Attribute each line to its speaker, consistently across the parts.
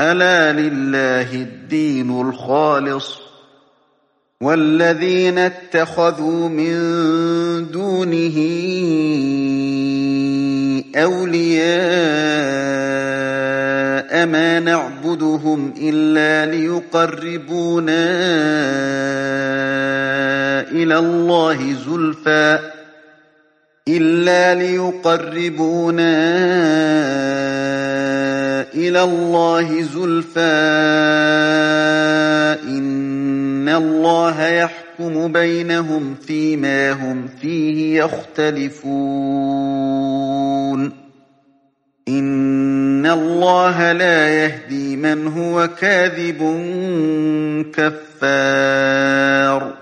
Speaker 1: ألا لله الدين الخالص والذين اتخذوا من دونه أولياء ما نعبدهم إلا ليقربونا إلى الله زلفى إلا ليقربونا إلى الله زلفى إن الله يحكم بينهم فيما هم فيه يختلفون. إن الله لا يهدي من هو كاذب كفار.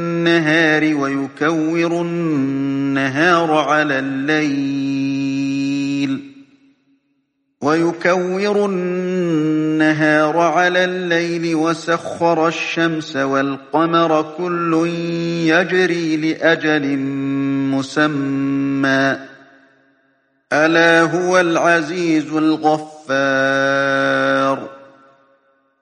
Speaker 1: النهار ويكور النهار على الليل. ويكور النهار على الليل وسخر الشمس والقمر كل يجري لأجل مسمى. ألا هو العزيز الغفار.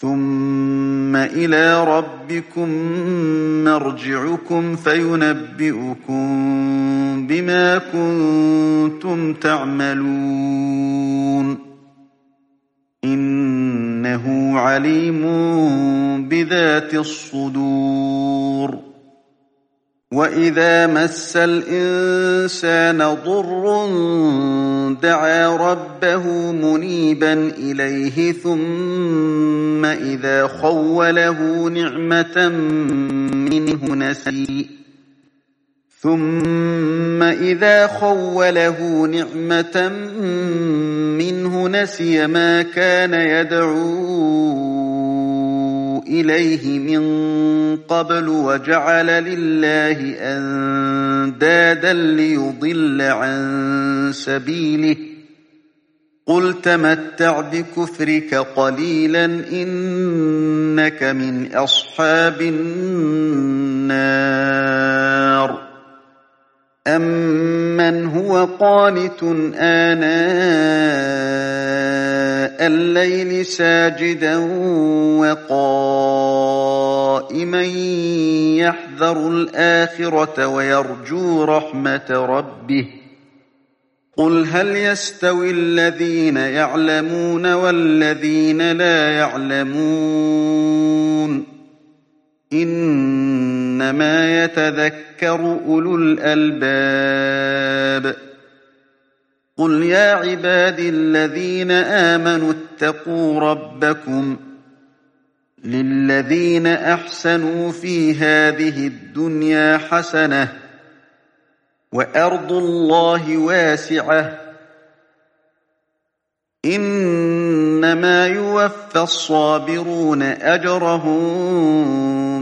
Speaker 1: ثم إلى ربكم مرجعكم فينبئكم بما كنتم تعملون إنه عليم بذات الصدور وإذا مس الإنسان ضر دعا ربه منيبا إليه ثم إذا خوله نعمة منه نسي ثم إذا خوله نعمة منه نسي ما كان يدعو إليه من قبل وجعل لله أندادا ليضل عن سبيله. قل تمتع بكفرك قليلا إنك من أصحاب النار. أمن هو قانت آناء الليل ساجدا وقائما يحذر الآخرة ويرجو رحمة ربه قل هل يستوي الذين يعلمون والذين لا يعلمون إنما يتذكر أولو الألباب. قل يا عباد الذين آمنوا اتقوا ربكم للذين أحسنوا في هذه الدنيا حسنة وأرض الله واسعة. إنما يوفى الصابرون أجرهم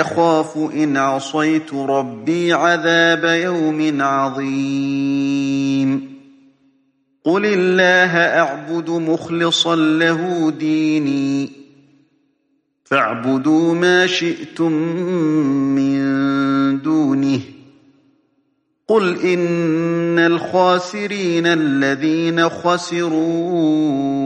Speaker 1: أخاف إن عصيت ربي عذاب يوم عظيم. قل الله أعبد مخلصا له ديني. فاعبدوا ما شئتم من دونه. قل إن الخاسرين الذين خسروا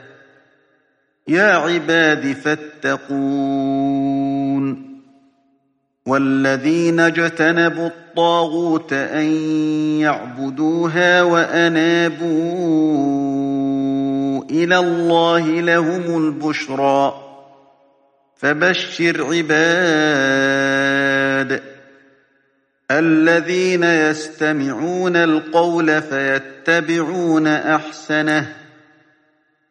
Speaker 1: يا عباد فاتقون والذين اجتنبوا الطاغوت أن يعبدوها وأنابوا إلى الله لهم البشرى فبشر عباد الذين يستمعون القول فيتبعون أحسنه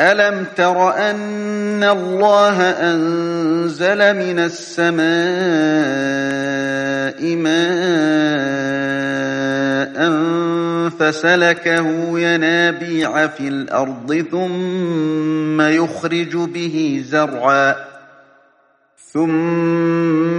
Speaker 1: ألم تر أن الله أنزل من السماء ماء فسلكه ينابيع في الأرض ثم يخرج به زرعاً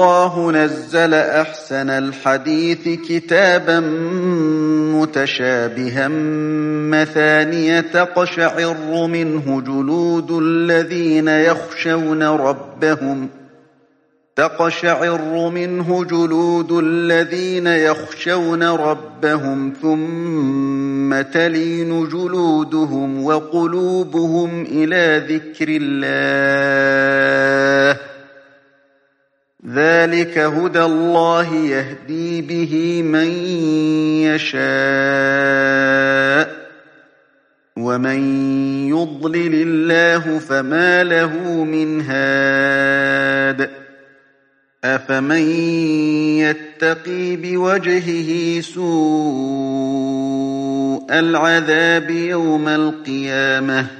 Speaker 1: الله نزل أحسن الحديث كتابا متشابها مثانية تقشعر منه جلود الذين يخشون ربهم تقشعر منه جلود الذين يخشون ربهم ثم تلين جلودهم وقلوبهم إلى ذكر الله ذلك هدى الله يهدي به من يشاء ومن يضلل الله فما له من هاد. أفمن يتقي بوجهه سوء العذاب يوم القيامة؟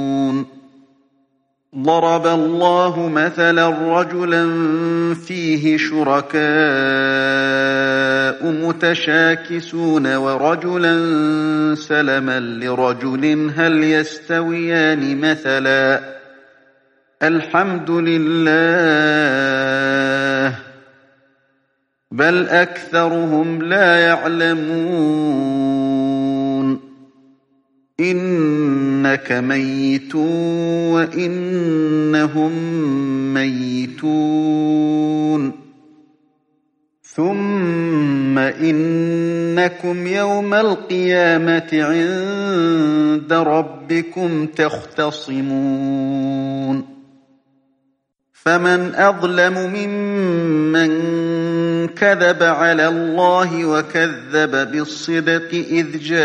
Speaker 1: ضرب الله مثلا رجلا فيه شركاء متشاكسون ورجلا سلما لرجل هل يستويان مثلا؟ الحمد لله. بل أكثرهم لا يعلمون. إنك ميت وإنهم ميتون. ثم إنكم يوم القيامة عند ربكم تختصمون. فمن أظلم ممن كذب على الله وكذب بالصدق إذ جاءه.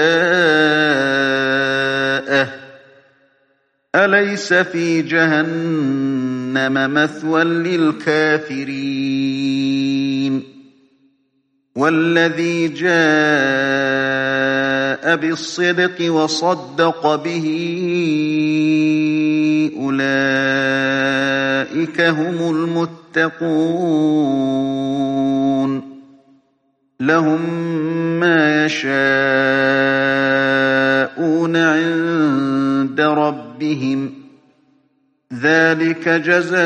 Speaker 1: أليس في جهنم مثوى للكافرين؟ والذي جاء بالصدق وصدق به أولئك هم المتقون لهم ما يشاءون عند ربهم ذلك جزاء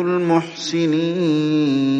Speaker 1: المحسنين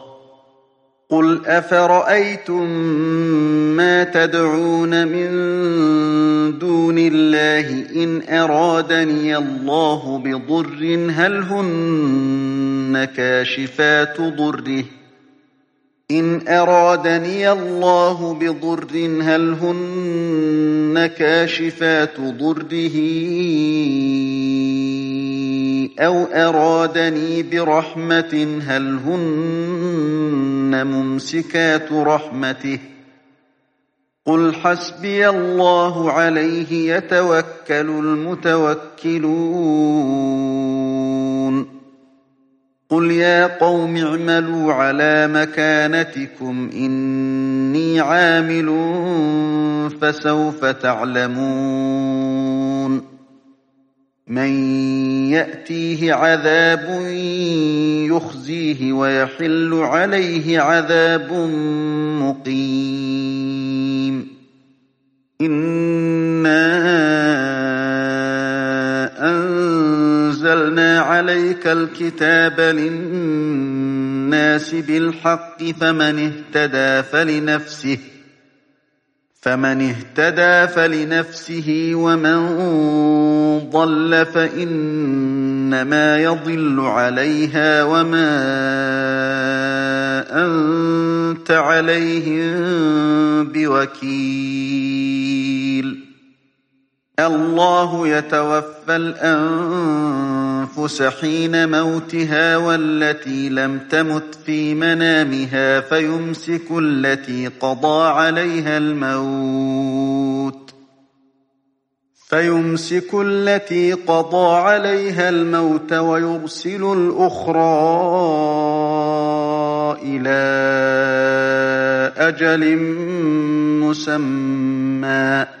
Speaker 1: قل أفرأيتم ما تدعون من دون الله إن أرادني الله بضر هل هن كاشفات ضره؟ إن أرادني الله بضر هل هن كاشفات ضره؟ أو أرادني برحمة هل هن ممسكات رحمته. قل حسبي الله عليه يتوكل المتوكلون. قل يا قوم اعملوا على مكانتكم إني عامل فسوف تعلمون. من يأتيه عذاب يخزيه ويحل عليه عذاب مقيم إِنَّا أنزلنا عليك الكتاب للناس بالحق فمن اهتدى فلنفسه فمن اهتدى فلنفسه ومن ضل فإنما يضل عليها وما أنت عليهم بوكيل. الله يتوفى الأنفس حين موتها والتي لم تمت في منامها فيمسك التي قضى عليها الموت. فيمسك التي قضى عليها الموت ويرسل الأخرى إلى أجل مسمى.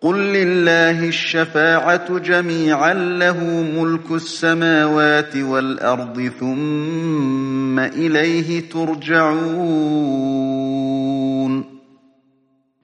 Speaker 1: قل لله الشفاعة جميعا له ملك السماوات والأرض ثم إليه ترجعون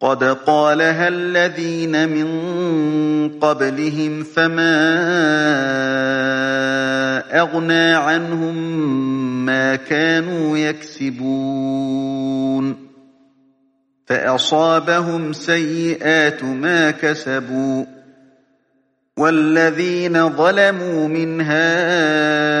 Speaker 1: قد قالها الذين من قبلهم فما أغنى عنهم ما كانوا يكسبون فأصابهم سيئات ما كسبوا والذين ظلموا من هؤلاء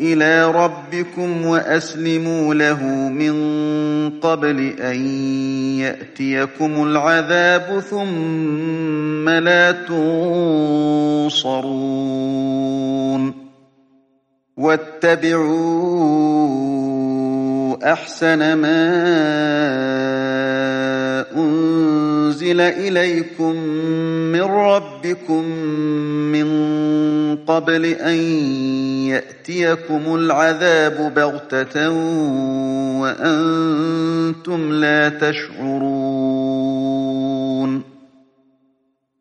Speaker 1: إلى ربكم وأسلموا له من قبل أن يأتيكم العذاب ثم لا تنصرون. واتبعوا أحسن ما أنزل إليكم من ربكم من قبل أن يأتيكم العذاب بغتة وأنتم لا تشعرون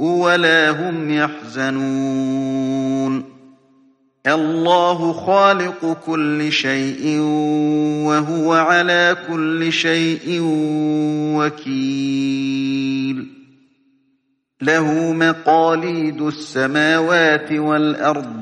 Speaker 1: ولا هم يحزنون. الله خالق كل شيء وهو على كل شيء وكيل. له مقاليد السماوات والأرض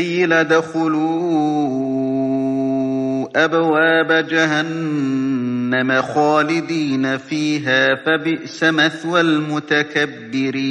Speaker 1: قيل دخلوا أبواب جهنم خالدين فيها فبئس مثوى المتكبرين.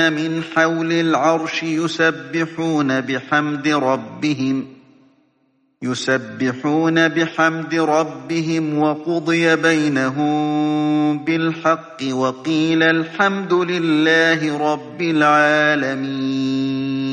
Speaker 1: الصافين من حول العرش يسبحون بحمد ربهم يسبحون بحمد ربهم وقضي بينهم بالحق وقيل الحمد لله رب العالمين